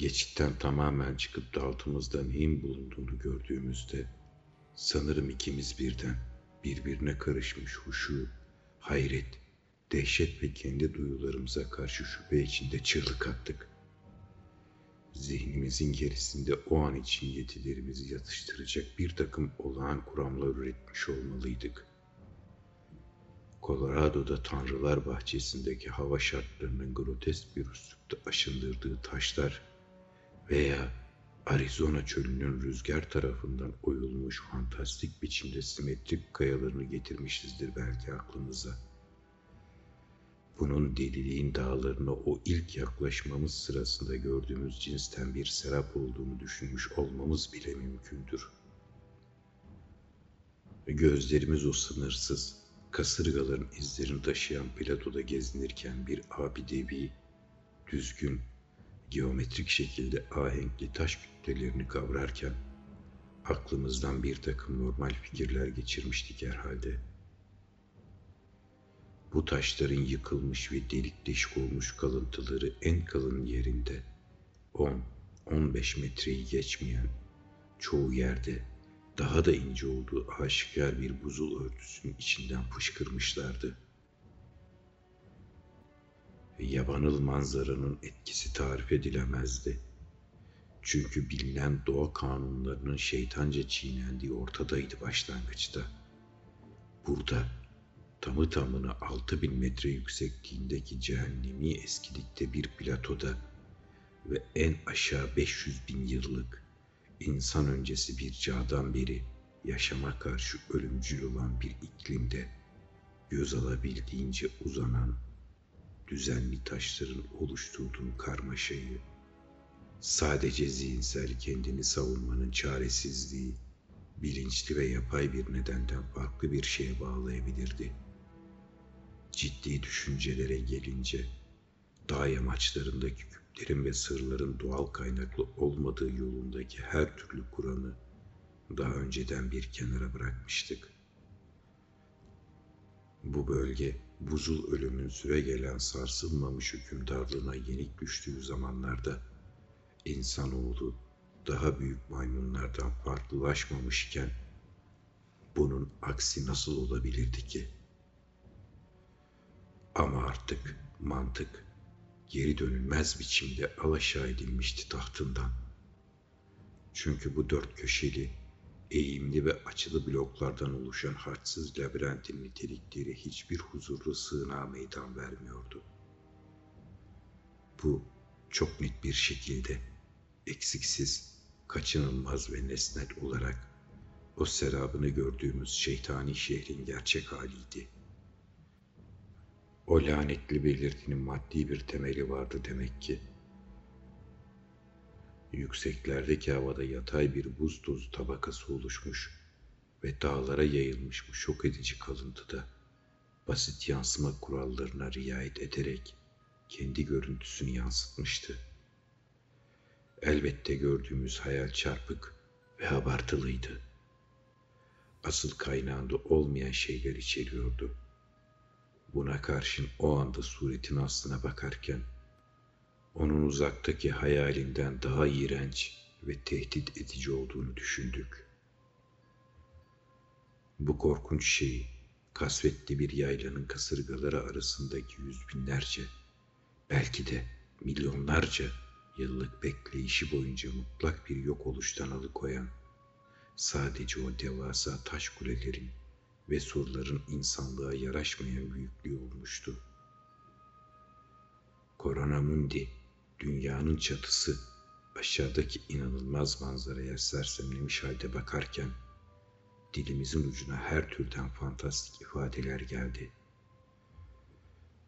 Geçitten tamamen çıkıp da altımızda neyin bulunduğunu gördüğümüzde sanırım ikimiz birden birbirine karışmış huşu, hayret, dehşet ve kendi duyularımıza karşı şüphe içinde çığlık attık. Zihnimizin gerisinde o an için yetilerimizi yatıştıracak bir takım olağan kuramlar üretmiş olmalıydık. Colorado'da Tanrılar Bahçesi'ndeki hava şartlarının grotesk bir üslupta aşındırdığı taşlar veya Arizona çölünün rüzgar tarafından oyulmuş fantastik biçimde simetrik kayalarını getirmişizdir belki aklımıza. Bunun deliliğin dağlarına o ilk yaklaşmamız sırasında gördüğümüz cinsten bir serap olduğunu düşünmüş olmamız bile mümkündür. Gözlerimiz o sınırsız, kasırgaların izlerini taşıyan platoda gezinirken bir abidevi, düzgün, geometrik şekilde ahenkli taş kütlelerini kavrarken aklımızdan bir takım normal fikirler geçirmiştik herhalde. Bu taşların yıkılmış ve delik deşik olmuş kalıntıları en kalın yerinde 10-15 metreyi geçmeyen çoğu yerde daha da ince olduğu aşikar bir buzul örtüsünün içinden fışkırmışlardı. Ve yabanıl manzaranın etkisi tarif edilemezdi. Çünkü bilinen doğa kanunlarının şeytanca çiğnendiği ortadaydı başlangıçta. Burada tamı tamına altı bin metre yüksekliğindeki cehennemi eskilikte bir platoda ve en aşağı 500 bin yıllık insan öncesi bir çağdan beri yaşama karşı ölümcül olan bir iklimde göz alabildiğince uzanan düzenli taşların oluşturduğu karmaşayı sadece zihinsel kendini savunmanın çaresizliği bilinçli ve yapay bir nedenden farklı bir şeye bağlayabilirdi. Ciddi düşüncelere gelince dağ yamaçlarındaki küplerin ve sırların doğal kaynaklı olmadığı yolundaki her türlü Kur'an'ı daha önceden bir kenara bırakmıştık. Bu bölge buzul ölümün süre gelen sarsılmamış hükümdarlığına yenik düştüğü zamanlarda insanoğlu daha büyük maymunlardan farklılaşmamışken bunun aksi nasıl olabilirdi ki? Ama artık mantık geri dönülmez biçimde alaşağı edilmişti tahtından. Çünkü bu dört köşeli, eğimli ve açılı bloklardan oluşan harçsız labirentin nitelikleri hiçbir huzurlu sığınağa meydan vermiyordu. Bu çok net bir şekilde, eksiksiz, kaçınılmaz ve nesnel olarak o serabını gördüğümüz şeytani şehrin gerçek haliydi. O lanetli belirtinin maddi bir temeli vardı demek ki. Yükseklerdeki havada yatay bir buz tozu tabakası oluşmuş ve dağlara yayılmış bu şok edici kalıntıda basit yansıma kurallarına riayet ederek kendi görüntüsünü yansıtmıştı. Elbette gördüğümüz hayal çarpık ve abartılıydı. Asıl kaynağında olmayan şeyler içeriyordu. Buna karşın o anda suretin aslına bakarken onun uzaktaki hayalinden daha iğrenç ve tehdit edici olduğunu düşündük. Bu korkunç şeyi kasvetli bir yaylanın kasırgaları arasındaki yüz binlerce, belki de milyonlarca yıllık bekleyişi boyunca mutlak bir yok oluştan alıkoyan, sadece o devasa taş kulelerin ve surların insanlığa yaraşmayan büyüklüğü olmuştu. Koronamundi dünyanın çatısı aşağıdaki inanılmaz manzaraya sersemlemiş halde bakarken dilimizin ucuna her türden fantastik ifadeler geldi.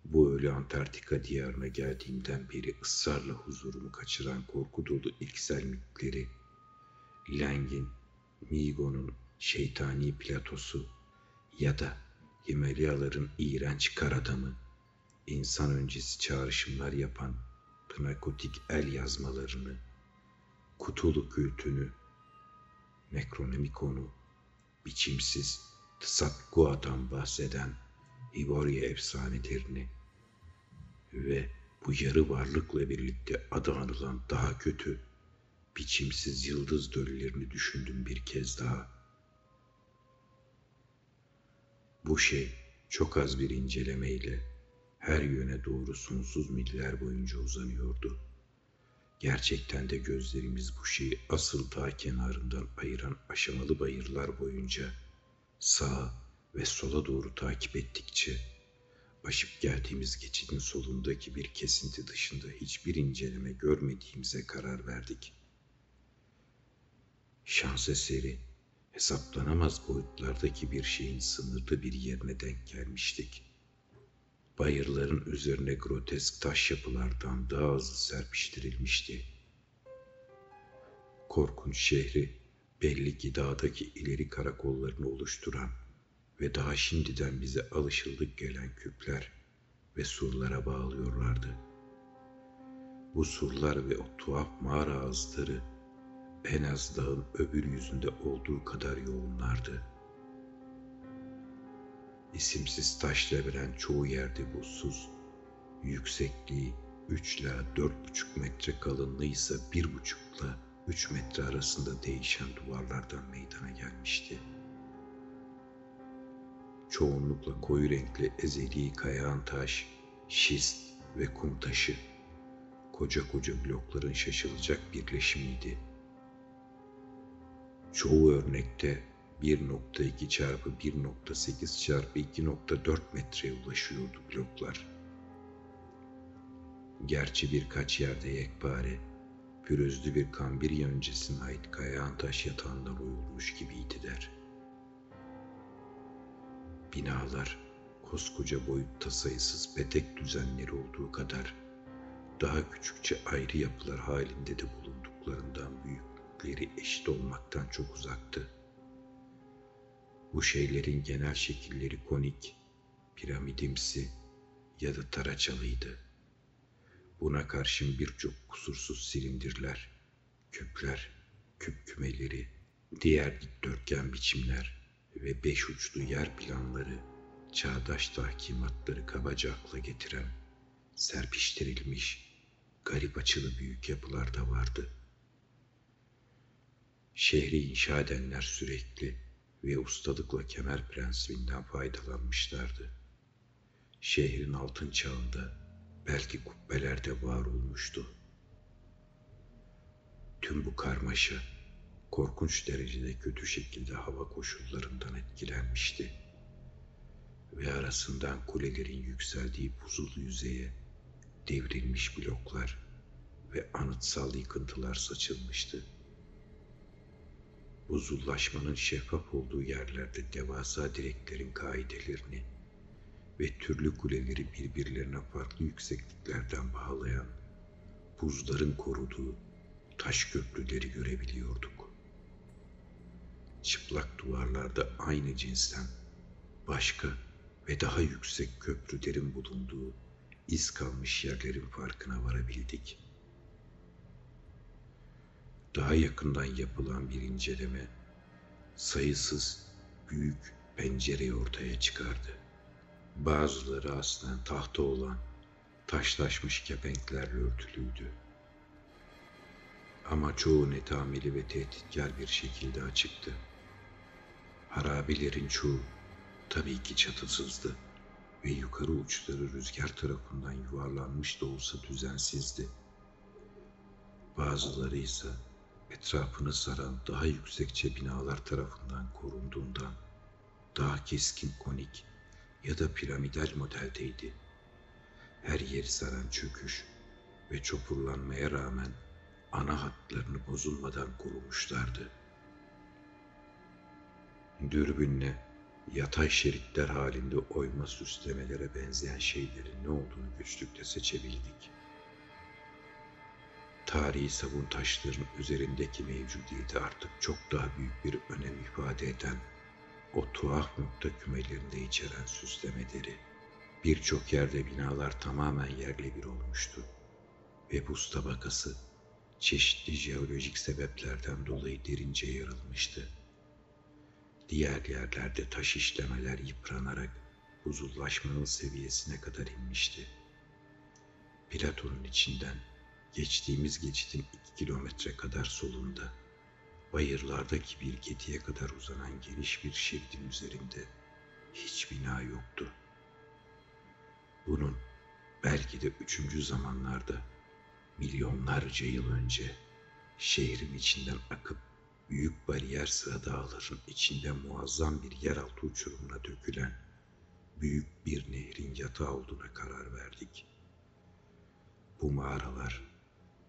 Bu ölü Antarktika diyarına geldiğimden beri ısrarla huzurumu kaçıran korku dolu ilksel mitleri, Lang'in, Migo'nun şeytani platosu ya da Himalyaların iğrenç kar adamı, insan öncesi çağrışımlar yapan pnakotik el yazmalarını, kutulu kültünü, Necronomicon'u, biçimsiz Tzatgua'dan bahseden Iboria efsanelerini ve bu yarı varlıkla birlikte adı anılan daha kötü, biçimsiz yıldız döllerini düşündüm bir kez daha. Bu şey çok az bir incelemeyle her yöne doğru sonsuz miller boyunca uzanıyordu. Gerçekten de gözlerimiz bu şeyi asıl dağ kenarından ayıran aşamalı bayırlar boyunca sağa ve sola doğru takip ettikçe aşıp geldiğimiz geçidin solundaki bir kesinti dışında hiçbir inceleme görmediğimize karar verdik. Şans eseri hesaplanamaz boyutlardaki bir şeyin sınırlı bir yerine denk gelmiştik. Bayırların üzerine grotesk taş yapılardan daha hızlı serpiştirilmişti. Korkunç şehri belli ki dağdaki ileri karakollarını oluşturan ve daha şimdiden bize alışıldık gelen küpler ve surlara bağlıyorlardı. Bu surlar ve o tuhaf mağara ağızları en az dağın öbür yüzünde olduğu kadar yoğunlardı. İsimsiz taş labirent çoğu yerde buzsuz, yüksekliği 3 ila 4,5 metre kalınlığı ise 1,5 ile 3 metre arasında değişen duvarlardan meydana gelmişti. Çoğunlukla koyu renkli ezeli kayağın taş, şist ve kum taşı, koca koca blokların şaşılacak birleşimiydi. Çoğu örnekte 1.2 çarpı 1.8 çarpı 2.4 metreye ulaşıyordu bloklar. Gerçi birkaç yerde yekpare, pürüzlü bir kambirya öncesine ait kayağın taş yatağından oyulmuş gibiydiler. Binalar, koskoca boyutta sayısız petek düzenleri olduğu kadar daha küçükçe ayrı yapılar halinde de bulunduklarından büyüklükleri eşit olmaktan çok uzaktı. Bu şeylerin genel şekilleri konik, piramidimsi ya da taraçalıydı. Buna karşın birçok kusursuz silindirler, küpler, küp kümeleri, diğer dikdörtgen biçimler ve beş uçlu yer planları, çağdaş tahkimatları kabaca akla getiren, serpiştirilmiş, garip açılı büyük yapılar da vardı. Şehri inşa edenler sürekli ve ustalıkla kemer prensibinden faydalanmışlardı. Şehrin altın çağında belki kubbeler de var olmuştu. Tüm bu karmaşa korkunç derecede kötü şekilde hava koşullarından etkilenmişti. Ve arasından kulelerin yükseldiği buzul yüzeye devrilmiş bloklar ve anıtsal yıkıntılar saçılmıştı. Buzullaşmanın şeffaf olduğu yerlerde devasa direklerin kaidelerini ve türlü kuleleri birbirlerine farklı yüksekliklerden bağlayan buzların koruduğu taş köprüleri görebiliyorduk. Çıplak duvarlarda aynı cinsten başka ve daha yüksek köprülerin bulunduğu iz kalmış yerlerin farkına varabildik. Daha yakından yapılan bir inceleme sayısız büyük pencereyi ortaya çıkardı. Bazıları aslında tahta olan taşlaşmış kepenklerle örtülüydü. Ama çoğu netameli ve tehditkar bir şekilde açıktı. Harabilerin çoğu tabii ki çatısızdı ve yukarı uçları rüzgar tarafından yuvarlanmış da olsa düzensizdi. Bazıları ise etrafını saran daha yüksekçe binalar tarafından korunduğundan daha keskin konik ya da piramidal modeldeydi. Her yeri saran çöküş ve çopurlanmaya rağmen ana hatlarını bozulmadan korumuşlardı. Dürbünle yatay şeritler halinde oyma süslemelere benzeyen şeylerin ne olduğunu güçlükle seçebildik. Tarihi sabun taşların üzerindeki mevcudiyeti artık çok daha büyük bir önem ifade eden o tuhaf nokta kümelerinde içeren süslemeleri birçok yerde binalar tamamen yerle bir olmuştu ve buz tabakası çeşitli jeolojik sebeplerden dolayı derince yarılmıştı. Diğer yerlerde taş işlemeler yıpranarak buzullaşmanın seviyesine kadar inmişti. Platonun içinden geçtiğimiz geçitin iki kilometre kadar solunda bayırlardaki bir gediye kadar uzanan geniş bir şeridin üzerinde hiç bina yoktu. Bunun belki de üçüncü zamanlarda milyonlarca yıl önce şehrin içinden akıp büyük bariyer sıra dağların içinde muazzam bir yeraltı uçurumuna dökülen büyük bir nehrin yatağı olduğuna karar verdik. Bu mağaralar,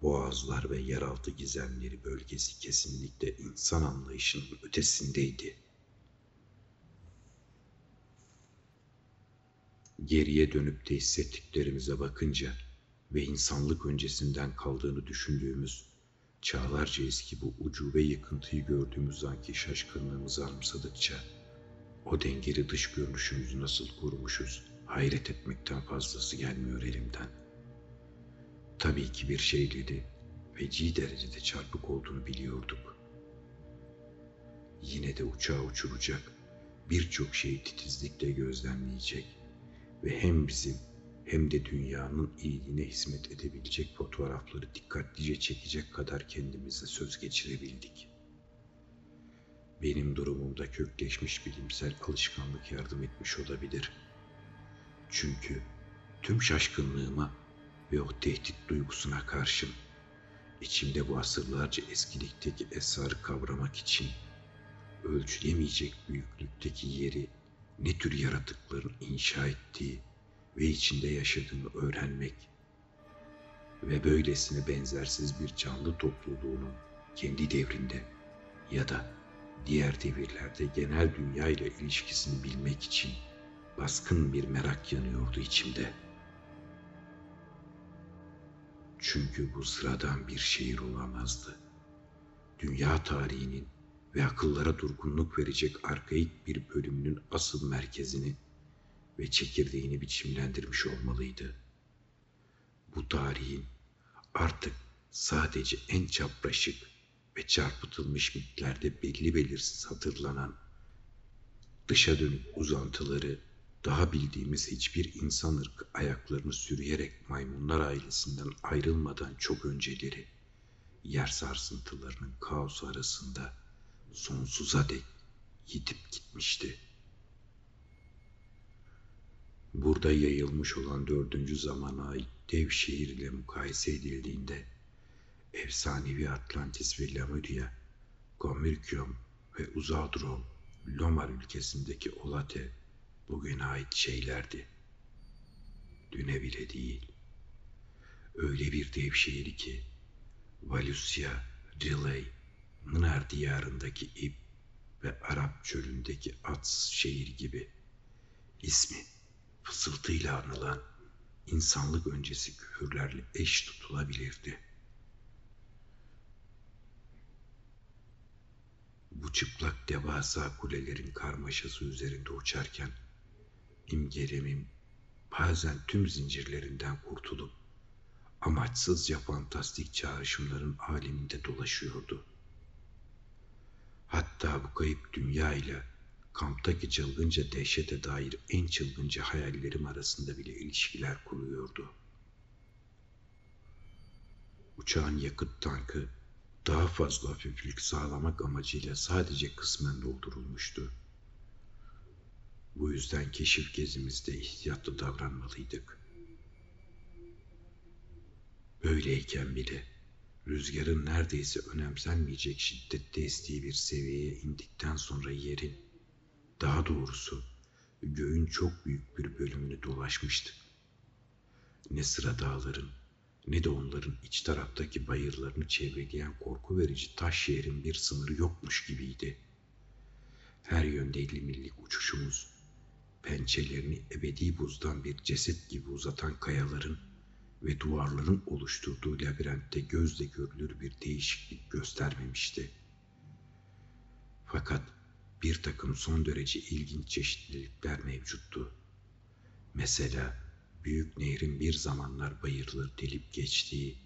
boğazlar ve yeraltı gizemleri bölgesi kesinlikle insan anlayışının ötesindeydi. Geriye dönüp de hissettiklerimize bakınca ve insanlık öncesinden kaldığını düşündüğümüz çağlarca eski bu ucube yıkıntıyı gördüğümüz anki şaşkınlığımızı anımsadıkça o dengeli dış görünüşümüzü nasıl korumuşuz hayret etmekten fazlası gelmiyor elimden. Tabii ki bir şeyleri feci derecede çarpık olduğunu biliyorduk. Yine de uçağı uçuracak, birçok şeyi titizlikle gözlemleyecek ve hem bizim hem de dünyanın iyiliğine hizmet edebilecek fotoğrafları dikkatlice çekecek kadar kendimize söz geçirebildik. Benim durumumda kökleşmiş bilimsel alışkanlık yardım etmiş olabilir. Çünkü tüm şaşkınlığıma ve o tehdit duygusuna karşın içimde bu asırlarca eskilikteki esrarı kavramak için ölçülemeyecek büyüklükteki yeri ne tür yaratıkların inşa ettiği ve içinde yaşadığını öğrenmek ve böylesine benzersiz bir canlı topluluğunun kendi devrinde ya da diğer devirlerde genel dünya ile ilişkisini bilmek için baskın bir merak yanıyordu içimde. Çünkü bu sıradan bir şehir olamazdı. Dünya tarihinin ve akıllara durgunluk verecek arkaik bir bölümünün asıl merkezini ve çekirdeğini biçimlendirmiş olmalıydı. Bu tarihin artık sadece en çapraşık ve çarpıtılmış mitlerde belli belirsiz hatırlanan dışa dönük uzantıları daha bildiğimiz hiçbir insan ırkı ayaklarını sürüyerek maymunlar ailesinden ayrılmadan çok önceleri yer sarsıntılarının kaosu arasında sonsuza dek yitip gitmişti. Burada yayılmış olan dördüncü zamana ait dev şehir ile mukayese edildiğinde efsanevi Atlantis ve Lemuria, Gomyrkium ve Uzadron, Lomar ülkesindeki Olate bugüne ait şeylerdi. Düne bile değil. Öyle bir dev şehir ki Valusia, Riley, Mınar diyarındaki İp ve Arap çölündeki Ats şehir gibi ismi fısıltıyla anılan insanlık öncesi küfürlerle eş tutulabilirdi. Bu çıplak devasa kulelerin karmaşası üzerinde uçarken imgelemim bazen tüm zincirlerinden kurtulup amaçsızca fantastik çağrışımların aleminde dolaşıyordu. Hatta bu kayıp dünya ile kamptaki çılgınca dehşete dair en çılgınca hayallerim arasında bile ilişkiler kuruyordu. Uçağın yakıt tankı daha fazla hafiflik sağlamak amacıyla sadece kısmen doldurulmuştu. Bu yüzden keşif gezimizde ihtiyatlı davranmalıydık. Böyleyken bile rüzgarın neredeyse önemsenmeyecek şiddette estiği bir seviyeye indikten sonra yerin, daha doğrusu göğün çok büyük bir bölümünü dolaşmıştık. Ne sıra dağların ne de onların iç taraftaki bayırlarını çevreleyen korku verici taş şehrin bir sınırı yokmuş gibiydi. Her yönde elli millik uçuşumuz, pençelerini ebedi buzdan bir ceset gibi uzatan kayaların ve duvarların oluşturduğu labirentte gözle görülür bir değişiklik göstermemişti. Fakat bir takım son derece ilginç çeşitlilikler mevcuttu. Mesela büyük nehrin bir zamanlar bayırları delip geçtiği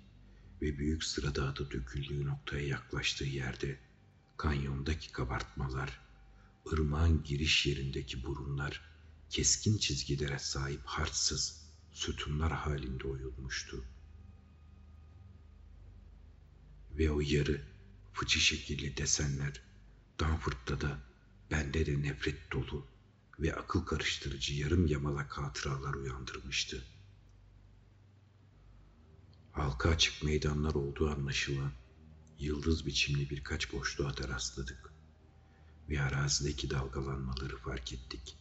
ve büyük sıradağda döküldüğü noktaya yaklaştığı yerde kanyondaki kabartmalar, ırmağın giriş yerindeki burunlar, keskin çizgilere sahip harçsız, sütunlar halinde oyulmuştu. Ve o yarı fıçı şekilli desenler Danford'da da bende de nefret dolu ve akıl karıştırıcı yarım yamalak hatıralar uyandırmıştı. Halka açık meydanlar olduğu anlaşılan yıldız biçimli birkaç boşluğa da rastladık ve arazideki dalgalanmaları fark ettik.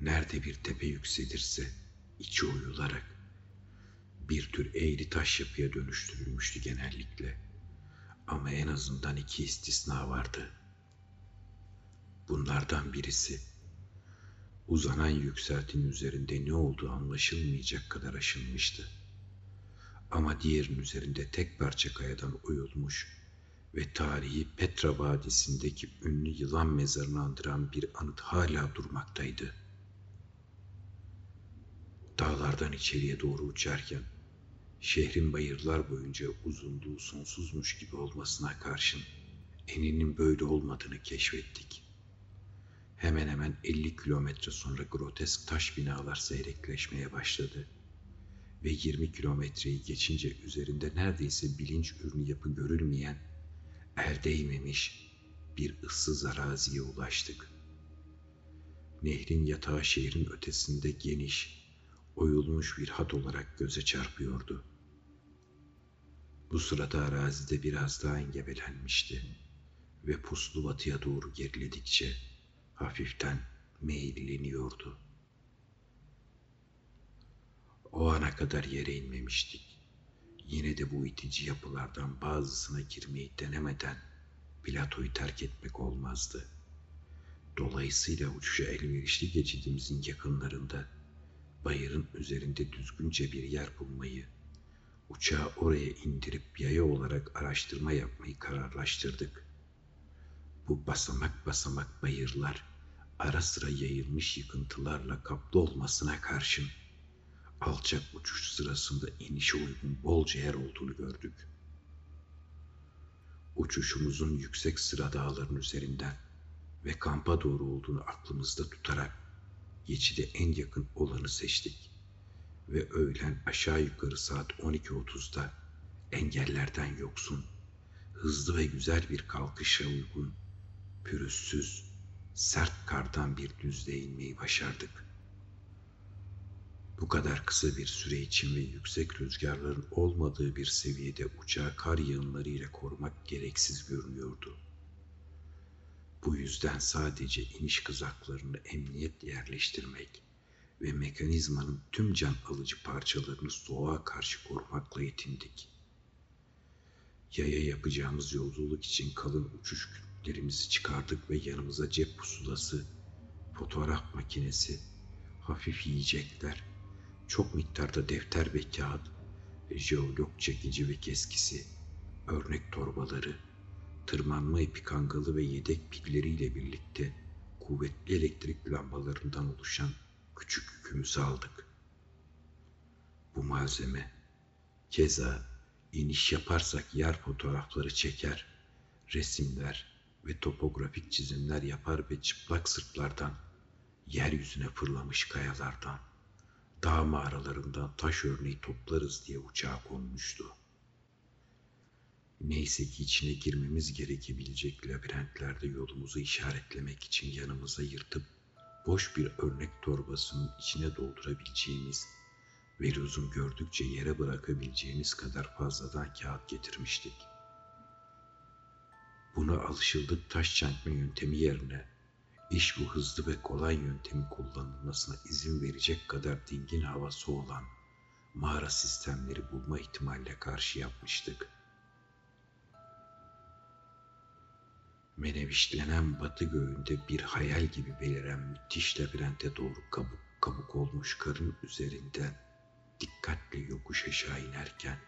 Nerede bir tepe yükselirse içi oyularak bir tür eğri taş yapıya dönüştürülmüştü genellikle. Ama en azından iki istisna vardı. Bunlardan birisi uzanan yükseltin üzerinde ne olduğu anlaşılmayacak kadar aşınmıştı. Ama diğerinin üzerinde tek parça kayadan oyulmuş ve tarihi Petra Vadisi'ndeki ünlü yılan mezarını andıran bir anıt hala durmaktaydı. Dağlardan içeriye doğru uçarken şehrin bayırlar boyunca uzunluğu sonsuzmuş gibi olmasına karşın eninin böyle olmadığını keşfettik. Hemen hemen 50 kilometre sonra grotesk taş binalar seyrekleşmeye başladı ve 20 kilometreyi geçince üzerinde neredeyse bilinç ürünü yapı görülmeyen, el değmemiş bir ıssız araziye ulaştık. Nehrin yatağı şehrin ötesinde geniş, oyulmuş bir hat olarak göze çarpıyordu. Bu sırada arazide biraz daha engebelenmişti ve puslu batıya doğru geriledikçe hafiften meyilleniyordu. O ana kadar yere inmemiştik. Yine de bu itici yapılardan bazısına girmeyi denemeden platoyu terk etmek olmazdı. Dolayısıyla uçuşa elverişli geçidimizin yakınlarında bayırın üzerinde düzgünce bir yer bulmayı, uçağı oraya indirip yaya olarak araştırma yapmayı kararlaştırdık. Bu basamak basamak bayırlar ara sıra yayılmış yıkıntılarla kaplı olmasına karşın alçak uçuş sırasında inişe uygun bolca yer olduğunu gördük. Uçuşumuzun yüksek sıra dağların üzerinden ve kampa doğru olduğunu aklımızda tutarak geçide en yakın olanı seçtik ve öğlen aşağı yukarı saat 12.30'da engellerden yoksun, hızlı ve güzel bir kalkışa uygun, pürüzsüz, sert kardan bir düzlüğe inmeyi başardık. Bu kadar kısa bir süre için ve yüksek rüzgarların olmadığı bir seviyede uçağı kar yığınları ile korumak gereksiz görünüyordu. Bu yüzden sadece iniş kızaklarını emniyetle yerleştirmek ve mekanizmanın tüm can alıcı parçalarını soğuğa karşı korumakla yetindik. Yaya yapacağımız yolculuk için kalın uçuş kütlerimizi çıkardık ve yanımıza cep pusulası, fotoğraf makinesi, hafif yiyecekler, çok miktarda defter ve kağıt, jeolog çekici ve keskisi, örnek torbaları, tırmanma ipi kangalı ve yedek pilleriyle birlikte kuvvetli elektrik lambalarından oluşan küçük yükümüzü aldık. Bu malzeme keza iniş yaparsak yer fotoğrafları çeker, resimler ve topografik çizimler yapar ve çıplak sırtlardan, yeryüzüne fırlamış kayalardan, dağ mağaralarından taş örneği toplarız diye uçağa konmuştu. Neyse ki içine girmemiz gerekebilecek labirentlerde yolumuzu işaretlemek için yanımıza yırtıp boş bir örnek torbasının içine doldurabileceğimiz ve lüzum gördükçe yere bırakabileceğimiz kadar fazladan kağıt getirmiştik. Buna alışıldık taş çentme yöntemi yerine iş bu hızlı ve kolay yöntemi kullanılmasına izin verecek kadar dingin havası olan mağara sistemleri bulma ihtimalle karşı yapmıştık. Menevişlenen batı göğünde bir hayal gibi beliren müthiş labirente doğru kabuk kabuk olmuş karın üzerinden dikkatle yokuş aşağı inerken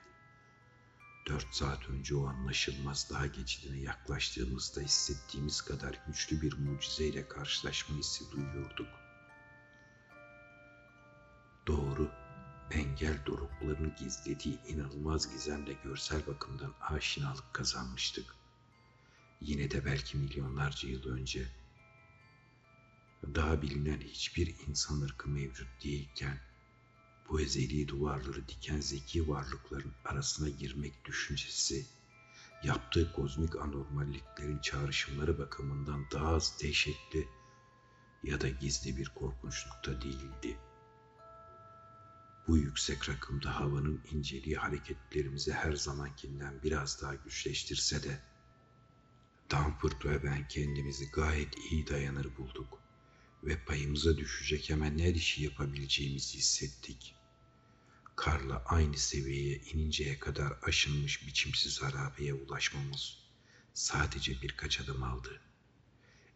dört saat önce o anlaşılmaz daha geçidine yaklaştığımızda hissettiğimiz kadar güçlü bir mucizeyle karşılaşma hissi duyuyorduk. Doğru, engel doruklarını gizlediği inanılmaz gizemle görsel bakımdan aşinalık kazanmıştık. Yine de belki milyonlarca yıl önce daha bilinen hiçbir insan ırkı mevcut değilken bu ezeli duvarları diken zeki varlıkların arasına girmek düşüncesi yaptığı kozmik anormalliklerin çağrışımları bakımından daha az dehşetli ya da gizli bir korkunçlukta değildi. Bu yüksek rakımda havanın inceliği hareketlerimizi her zamankinden biraz daha güçleştirse de Danford ve ben kendimizi gayet iyi dayanır bulduk ve payımıza düşecek hemen her işi yapabileceğimizi hissettik. Karla aynı seviyeye ininceye kadar aşınmış biçimsiz harabeye ulaşmamız sadece birkaç adım aldı.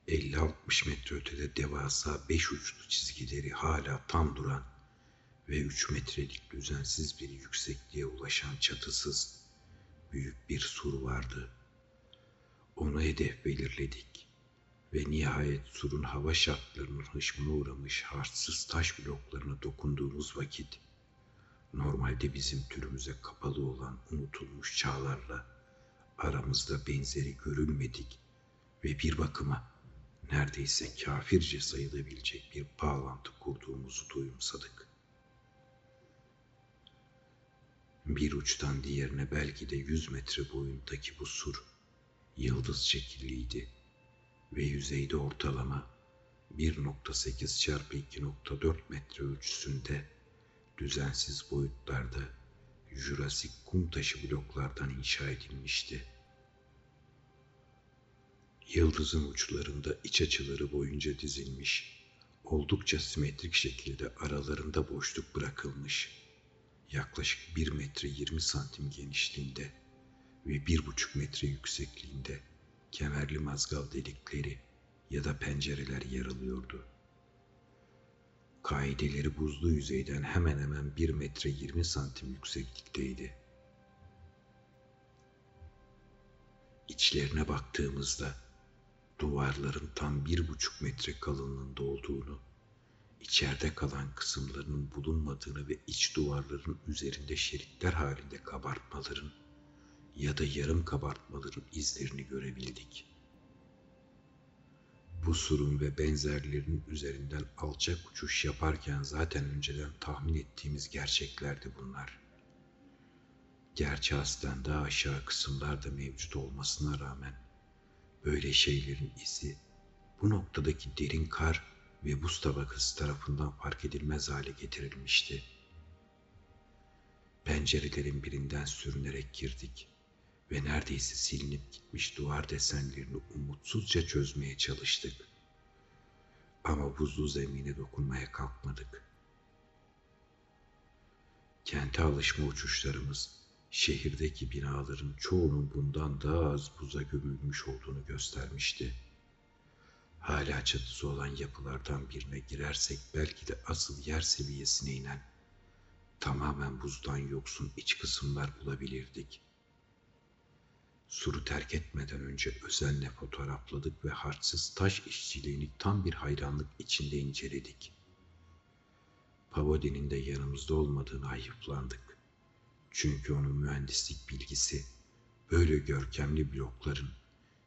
50-60 metre ötede devasa beş uçlu çizgileri hala tam duran ve 3 metrelik düzensiz bir yüksekliğe ulaşan çatısız büyük bir sur vardı. Onu hedef belirledik ve nihayet surun hava şartlarının hışmına uğramış harçsız taş bloklarına dokunduğumuz vakit normalde bizim türümüze kapalı olan unutulmuş çağlarla aramızda benzeri görülmedik ve bir bakıma neredeyse kafirce sayılabilecek bir bağlantı kurduğumuzu duyumsadık. Bir uçtan diğerine belki de yüz metre boyundaki bu sur yıldız şekilliydi ve yüzeyde ortalama 1.8 çarpı 2.4 metre ölçüsünde düzensiz boyutlarda Jurasik kum taşı bloklardan inşa edilmişti. Yıldızın uçlarında iç açıları boyunca dizilmiş, oldukça simetrik şekilde aralarında boşluk bırakılmış, yaklaşık 1 metre 20 santim genişliğinde ve 1,5 metre yüksekliğinde kemerli mazgal delikleri ya da pencereler yer alıyordu. Kaideleri buzlu yüzeyden hemen hemen 1 metre 20 santim yükseklikteydi. İçlerine baktığımızda duvarların tam bir buçuk metre kalınlığında olduğunu, içeride kalan kısımlarının bulunmadığını ve iç duvarların üzerinde şeritler halinde kabartmaların ya da yarım kabartmaların izlerini görebildik. Bu surun ve benzerlerinin üzerinden alçak uçuş yaparken zaten önceden tahmin ettiğimiz gerçeklerdi bunlar. Gerçi aslen daha aşağı kısımlarda mevcut olmasına rağmen böyle şeylerin izi bu noktadaki derin kar ve buz tabakası tarafından fark edilmez hale getirilmişti. Pencerelerin birinden sürünerek girdik ve neredeyse silinip gitmiş duvar desenlerini umutsuzca çözmeye çalıştık. Ama buzlu zemine dokunmaya kalkmadık. Kente alışma uçuşlarımız şehirdeki binaların çoğunun bundan daha az buza gömülmüş olduğunu göstermişti. Hala çatısı olan yapılardan birine girersek belki de asıl yer seviyesine inen tamamen buzdan yoksun iç kısımlar bulabilirdik.'' Suru terk etmeden önce özenle fotoğrafladık ve harçsız taş işçiliğini tam bir hayranlık içinde inceledik. Pavodi'nin de yanımızda olmadığını ayıplandık. Çünkü onun mühendislik bilgisi böyle görkemli blokların,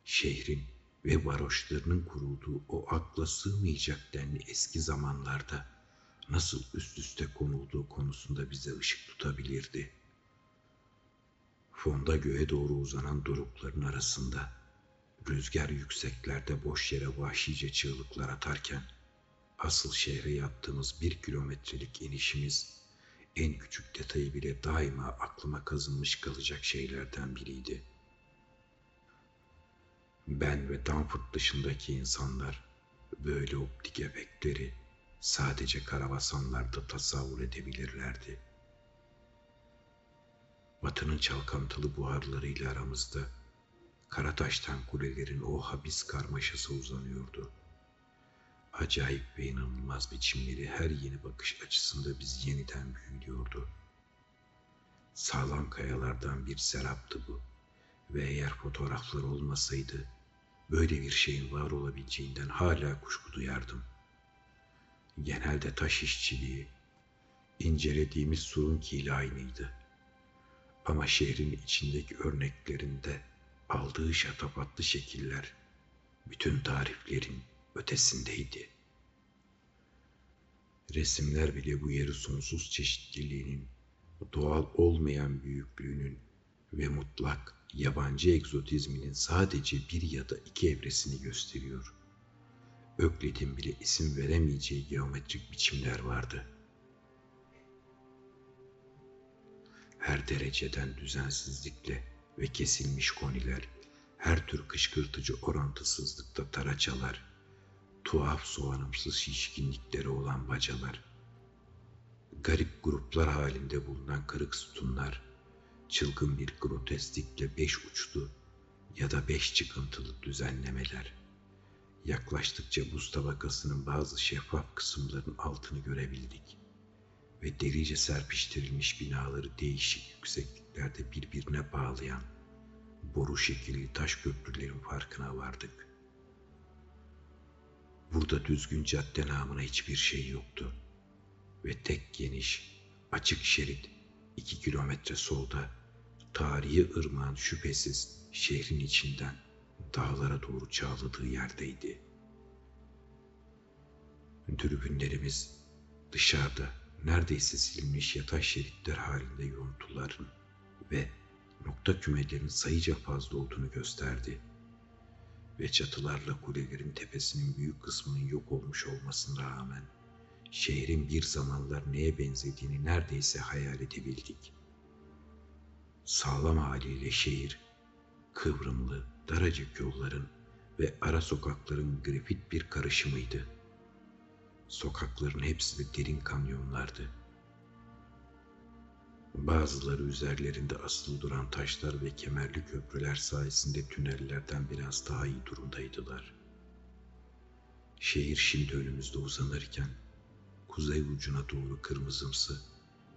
şehrin ve varoşlarının kurulduğu o akla sığmayacak denli eski zamanlarda nasıl üst üste konulduğu konusunda bize ışık tutabilirdi.'' Fonda göğe doğru uzanan dorukların arasında rüzgar yükseklerde boş yere vahşice çığlıklar atarken asıl şehre yaptığımız bir kilometrelik inişimiz en küçük detayı bile daima aklıma kazınmış kalacak şeylerden biriydi. Ben ve Danford dışındaki insanlar böyle optik efektleri sadece karabasanlarda tasavvur edebilirlerdi.'' Batının çalkantılı buharlarıyla aramızda Karataş'tan kulelerin o habis karmaşası uzanıyordu. Acayip ve inanılmaz biçimleri her yeni bakış açısında biz yeniden büyülüyordu. Sağlam kayalardan bir seraptı bu ve eğer fotoğraflar olmasaydı böyle bir şeyin var olabileceğinden hala kuşku duyardım. Genelde taş işçiliği, incelediğimiz surunkiyle aynıydı.'' Ama şehrin içindeki örneklerinde aldığı şatafatlı şekiller bütün tariflerin ötesindeydi. Resimler bile bu yeri sonsuz çeşitliliğinin, doğal olmayan büyüklüğünün ve mutlak yabancı egzotizminin sadece bir ya da iki evresini gösteriyor. Öklit'in bile isim veremeyeceği geometrik biçimler vardı. Her dereceden düzensizlikle ve kesilmiş koniler, her tür kışkırtıcı orantısızlıkta taraçalar, tuhaf soğanımsız şişkinlikleri olan bacalar, garip gruplar halinde bulunan kırık sütunlar, çılgın bir grotesklikle beş uçlu ya da beş çıkıntılı düzenlemeler. Yaklaştıkça buz tabakasının bazı şeffaf kısımlarının altını görebildik ve delice serpiştirilmiş binaları değişik yüksekliklerde birbirine bağlayan boru şekilli taş köprülerin farkına vardık. Burada düzgün cadde namına hiçbir şey yoktu ve tek geniş, açık şerit iki kilometre solda tarihi ırmağın şüphesiz şehrin içinden dağlara doğru çağladığı yerdeydi. Dürbünlerimiz dışarıda neredeyse silinmiş yatay şeritler halinde yoğuntuların ve nokta kümelerin sayıca fazla olduğunu gösterdi. Ve çatılarla kulelerin tepesinin büyük kısmının yok olmuş olmasına rağmen şehrin bir zamanlar neye benzediğini neredeyse hayal edebildik. Sağlam haliyle şehir, kıvrımlı, daracık yolların ve ara sokakların grafit bir karışımıydı. Sokakların hepsi de derin kanyonlardı. Bazıları üzerlerinde asılı duran taşlar ve kemerli köprüler sayesinde tünellerden biraz daha iyi durumdaydılar. Şehir şimdi önümüzde uzanırken kuzey ucuna doğru kırmızımsı,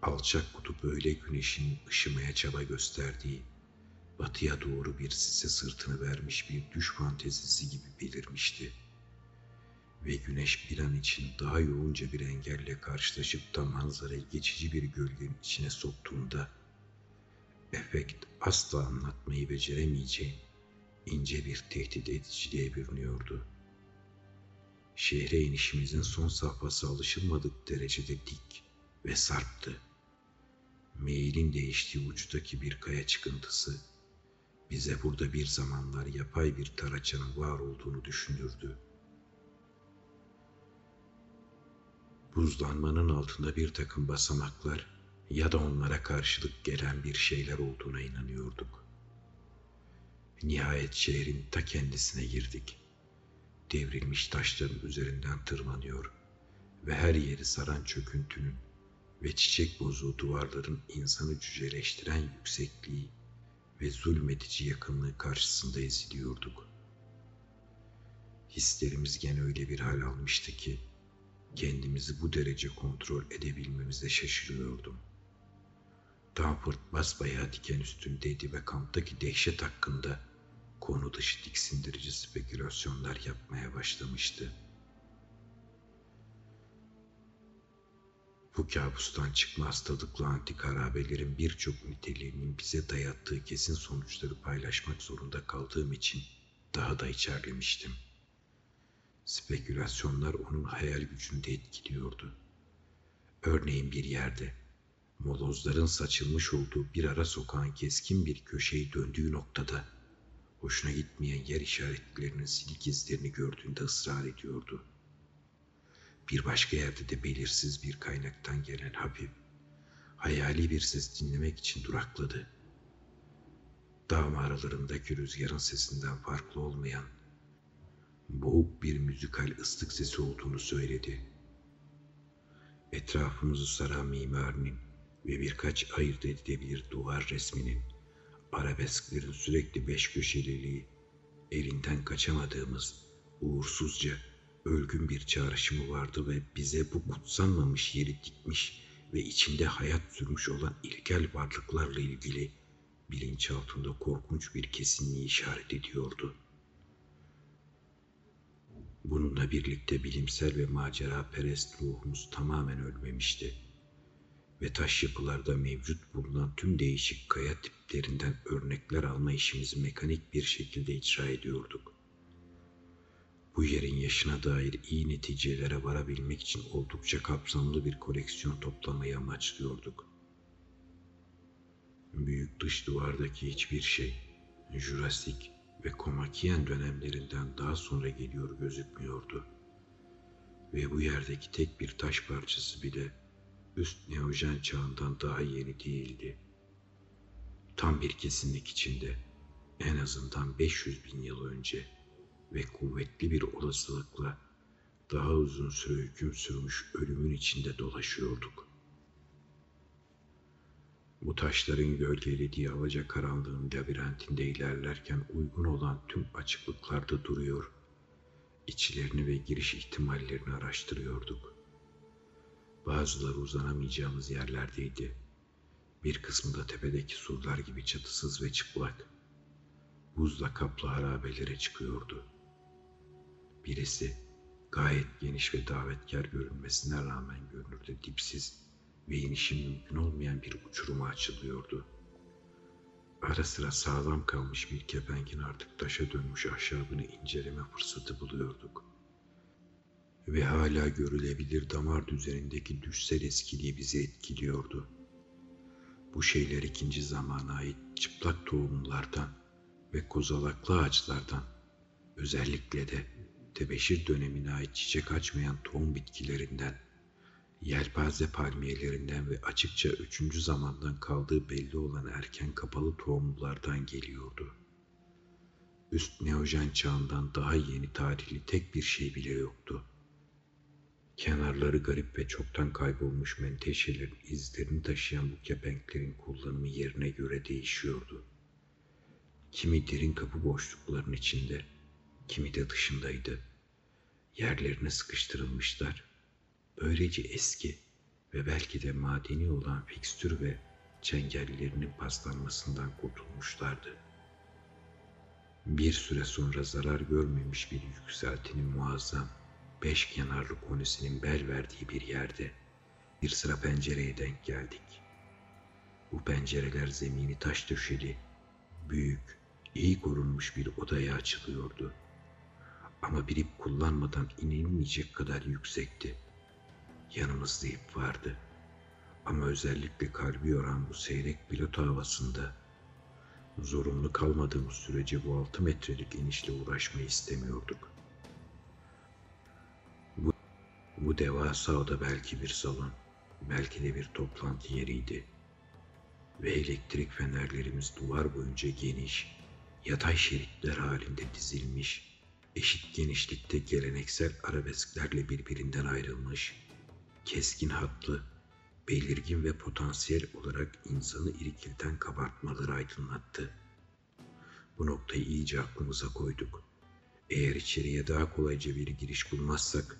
alçak kutup öğle güneşinin ışımaya çaba gösterdiği, batıya doğru bir sise sırtını vermiş bir düş fantezisi gibi belirmişti. Ve güneş bir an için daha yoğunca bir engelle karşılaşıp da manzarayı geçici bir gölgenin içine soktuğunda, efekt asla anlatmayı beceremeyeceğim ince bir tehdit ediciliğe bürünüyordu.'' şehre inişimizin son safhası alışılmadık derecede dik ve sarptı. Meyilin değiştiği uçtaki bir kaya çıkıntısı bize burada bir zamanlar yapay bir taraçanın var olduğunu düşündürdü. Buzlanmanın altında bir takım basamaklar ya da onlara karşılık gelen bir şeyler olduğuna inanıyorduk. Nihayet şehrin ta kendisine girdik devrilmiş taşların üzerinden tırmanıyor ve her yeri saran çöküntünün ve çiçek bozuğu duvarların insanı cüceleştiren yüksekliği ve zulmedici yakınlığı karşısında eziliyorduk. Hislerimiz gene öyle bir hal almıştı ki kendimizi bu derece kontrol edebilmemize şaşırıyordum. Danford basbayağı diken üstündeydi ve kamptaki dehşet hakkında konu dışı tiksindirici spekülasyonlar yapmaya başlamıştı. Bu kabustan çıkma hastalıklı antik harabelerin birçok niteliğinin bize dayattığı kesin sonuçları paylaşmak zorunda kaldığım için daha da içerlemiştim. Spekülasyonlar onun hayal gücünü de etkiliyordu. Örneğin bir yerde molozların saçılmış olduğu bir ara sokağın keskin bir köşeyi döndüğü noktada hoşuna gitmeyen yer işaretlerinin silik izlerini gördüğünde ısrar ediyordu. Bir başka yerde de belirsiz bir kaynaktan gelen hafif, hayali bir ses dinlemek için durakladı. Dağ mağaralarındaki rüzgarın sesinden farklı olmayan, boğuk bir müzikal ıslık sesi olduğunu söyledi. Etrafımızı saran mimarinin ve birkaç ayırt edilebilir duvar resminin arabesklerin sürekli beş köşeliliği, elinden kaçamadığımız uğursuzca ölgün bir çağrışımı vardı ve bize bu kutsanmamış yeri dikmiş ve içinde hayat sürmüş olan ilkel varlıklarla ilgili bilinçaltında korkunç bir kesinliği işaret ediyordu. Bununla birlikte bilimsel ve macera perest ruhumuz tamamen ölmemişti ve taş yapılarda mevcut bulunan tüm değişik kaya tiplerinden örnekler alma işimizi mekanik bir şekilde icra ediyorduk. Bu yerin yaşına dair iyi neticelere varabilmek için oldukça kapsamlı bir koleksiyon toplamayı amaçlıyorduk. Büyük dış duvardaki hiçbir şey, Jurassik ve Komakien dönemlerinden daha sonra geliyor gözükmüyordu. Ve bu yerdeki tek bir taş parçası bile üst Neojen çağından daha yeni değildi. Tam bir kesinlik içinde, en azından 500 bin yıl önce ve kuvvetli bir olasılıkla daha uzun süre hüküm sürmüş ölümün içinde dolaşıyorduk. Bu taşların gölgelediği alaca karanlığın labirentinde ilerlerken uygun olan tüm açıklıklarda duruyor, içlerini ve giriş ihtimallerini araştırıyorduk. Bazıları uzanamayacağımız yerlerdeydi. Bir kısmı da tepedeki surlar gibi çatısız ve çıplak. Buzla kaplı harabelere çıkıyordu. Birisi gayet geniş ve davetkar görünmesine rağmen görünürde dipsiz ve inişi mümkün olmayan bir uçuruma açılıyordu. Ara sıra sağlam kalmış bir kepengin artık taşa dönmüş ahşabını inceleme fırsatı buluyorduk. Ve hala görülebilir damar düzenindeki düşsel eskiliği bizi etkiliyordu. Bu şeyler ikinci zamana ait çıplak tohumlardan ve kozalaklı ağaçlardan, özellikle de tebeşir dönemine ait çiçek açmayan tohum bitkilerinden, yelpaze palmiyelerinden ve açıkça üçüncü zamandan kaldığı belli olan erken kapalı tohumlardan geliyordu. Üst Neojen çağından daha yeni tarihli tek bir şey bile yoktu. Kenarları garip ve çoktan kaybolmuş menteşelerin izlerini taşıyan bu kepenklerin kullanımı yerine göre değişiyordu. Kimi derin kapı boşluklarının içinde, kimi de dışındaydı. Yerlerine sıkıştırılmışlar. Böylece eski ve belki de madeni olan fikstür ve çengellerinin paslanmasından kurtulmuşlardı. Bir süre sonra zarar görmemiş bir yükseltinin muazzam, beş kenarlı konisinin bel verdiği bir yerde bir sıra pencereye denk geldik. Bu pencereler zemini taş döşeli, büyük, iyi korunmuş bir odaya açılıyordu. Ama bir ip kullanmadan inilmeyecek kadar yüksekti. Yanımızda ip vardı. Ama özellikle kalbi yoran bu seyrek pilot havasında zorunlu kalmadığımız sürece bu altı metrelik inişle uğraşmayı istemiyorduk. Bu, bu devasa oda belki bir salon, belki de bir toplantı yeriydi. Ve elektrik fenerlerimiz duvar boyunca geniş, yatay şeritler halinde dizilmiş, eşit genişlikte geleneksel arabesklerle birbirinden ayrılmış, keskin hatlı, belirgin ve potansiyel olarak insanı irkilten kabartmaları aydınlattı. Bu noktayı iyice aklımıza koyduk. Eğer içeriye daha kolayca bir giriş bulmazsak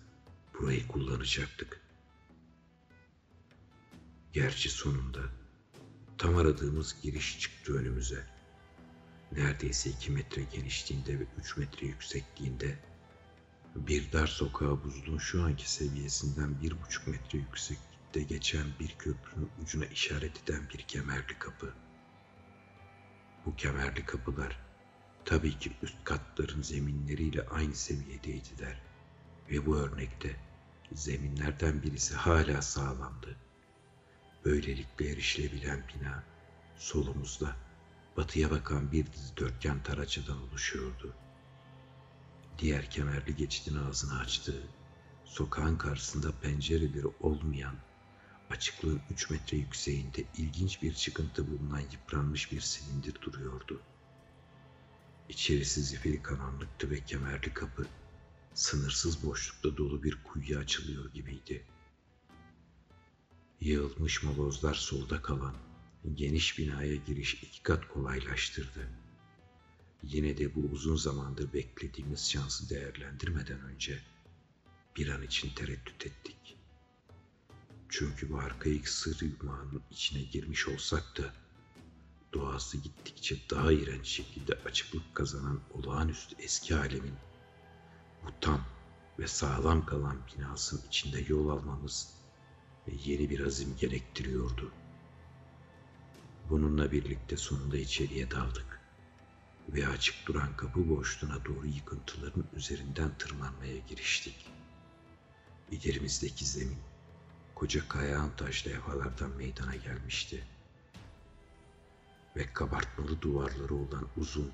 burayı kullanacaktık. Gerçi sonunda tam aradığımız giriş çıktı önümüze. Neredeyse iki metre genişliğinde ve üç metre yüksekliğinde bir dar sokağa buzluğun şu anki seviyesinden bir buçuk metre yükseklikte geçen bir köprünün ucuna işaret eden bir kemerli kapı. Bu kemerli kapılar tabii ki üst katların zeminleriyle aynı seviyedeydiler ve bu örnekte zeminlerden birisi hala sağlamdı. Böylelikle erişilebilen bina solumuzda batıya bakan bir dizi dörtgen taraçadan oluşuyordu. Diğer kemerli geçidin ağzını açtığı, sokağın karşısında pencereleri olmayan, açıklığın üç metre yükseğinde ilginç bir çıkıntı bulunan yıpranmış bir silindir duruyordu. İçerisi zifiri karanlıktı ve kemerli kapı sınırsız boşlukta dolu bir kuyuya açılıyor gibiydi. Yığılmış molozlar solda kalan geniş binaya giriş iki kat kolaylaştırdı. Yine de bu uzun zamandır beklediğimiz şansı değerlendirmeden önce bir an için tereddüt ettik. Çünkü bu arkaik sır yumağının içine girmiş olsak da doğası gittikçe daha iğrenç şekilde açıklık kazanan olağanüstü eski alemin bu tam ve sağlam kalan binasının içinde yol almamız ve yeni bir azim gerektiriyordu. Bununla birlikte sonunda içeriye daldık. Ve açık duran kapı boşluğuna doğru yıkıntıların üzerinden tırmanmaya giriştik. İlerimizdeki zemin, koca kayağın taş levhalardan meydana gelmişti. Ve kabartmalı duvarları olan uzun,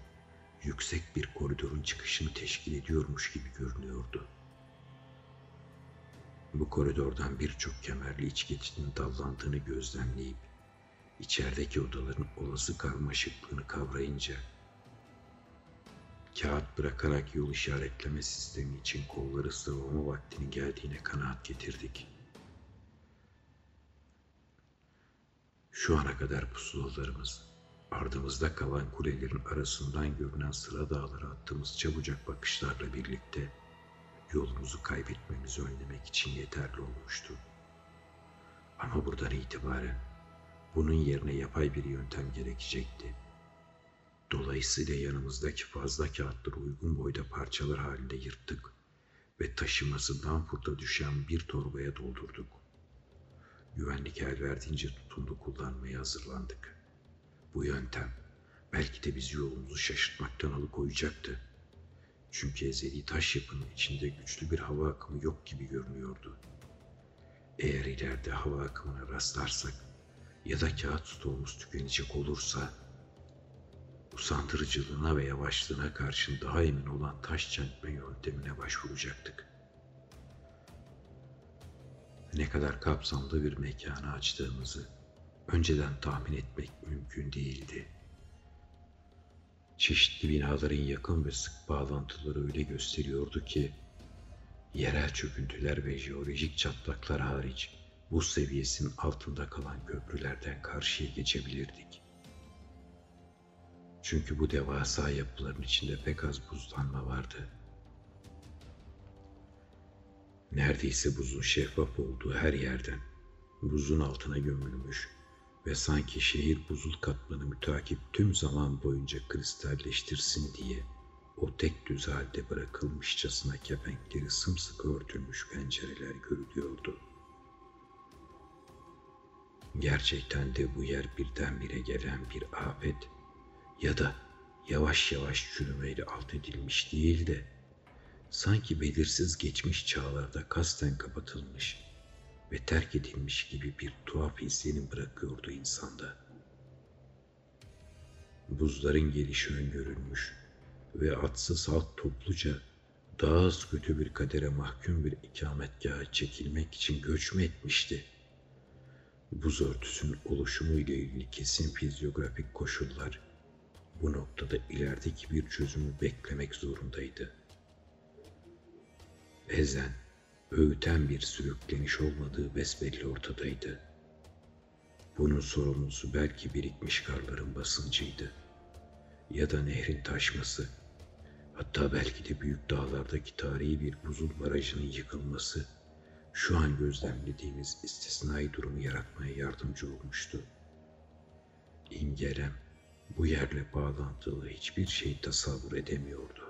yüksek bir koridorun çıkışını teşkil ediyormuş gibi görünüyordu. Bu koridordan birçok kemerli iç geçidin dallandığını gözlemleyip içerideki odaların olası karmaşıklığını kavrayınca kağıt bırakarak yol işaretleme sistemi için kolları sıvama vaktinin geldiğine kanaat getirdik. Şu ana kadar pusulalarımız, ardımızda kalan kulelerin arasından görünen sıra dağlara attığımız çabucak bakışlarla birlikte yolumuzu kaybetmemizi önlemek için yeterli olmuştu. Ama buradan itibaren bunun yerine yapay bir yöntem gerekecekti. Dolayısıyla yanımızdaki fazla kağıtları uygun boyda parçalar halinde yırttık ve taşımasından fırta düşen bir torbaya doldurduk. Güvenlik el verdiğince tutumlu kullanmaya hazırlandık. Bu yöntem belki de bizi yolumuzu şaşırtmaktan alıkoyacaktı. Çünkü ezeli taş yapının içinde güçlü bir hava akımı yok gibi görünüyordu. Eğer ileride hava akımına rastlarsak ya da kağıt stoğumuz tükenecek olursa usandırıcılığına ve yavaşlığına karşın daha emin olan taş çentme yöntemine başvuracaktık. Ne kadar kapsamlı bir mekanı açtığımızı önceden tahmin etmek mümkün değildi. Çeşitli binaların yakın ve sık bağlantıları öyle gösteriyordu ki, yerel çöküntüler ve jeolojik çatlaklar hariç bu seviyesinin altında kalan köprülerden karşıya geçebilirdik. Çünkü bu devasa yapıların içinde pek az buzlanma vardı. Neredeyse buzun şeffaf olduğu her yerden buzun altına gömülmüş ve sanki şehir buzul katmanı mütakip tüm zaman boyunca kristalleştirsin diye o tek düz halde bırakılmışçasına kepenkleri sımsıkı örtülmüş pencereler görülüyordu. Gerçekten de bu yer birdenbire gelen bir afet ya da yavaş yavaş çürümeyle alt edilmiş değil de sanki belirsiz geçmiş çağlarda kasten kapatılmış ve terk edilmiş gibi bir tuhaf izlenim bırakıyordu insanda. Buzların gelişi öngörülmüş ve atsız halk topluca daha az kötü bir kadere mahkum bir ikametgaha çekilmek için göç mü etmişti? Buz örtüsünün oluşumu ile ilgili kesin fizyografik koşullar bu noktada ilerideki bir çözümü beklemek zorundaydı. Ezen, öğüten bir sürükleniş olmadığı besbelli ortadaydı. Bunun sorumlusu belki birikmiş karların basıncıydı. Ya da nehrin taşması, hatta belki de büyük dağlardaki tarihi bir buzul barajının yıkılması, şu an gözlemlediğimiz istisnai durumu yaratmaya yardımcı olmuştu. İngelem bu yerle bağlantılı hiçbir şey tasavvur edemiyordu.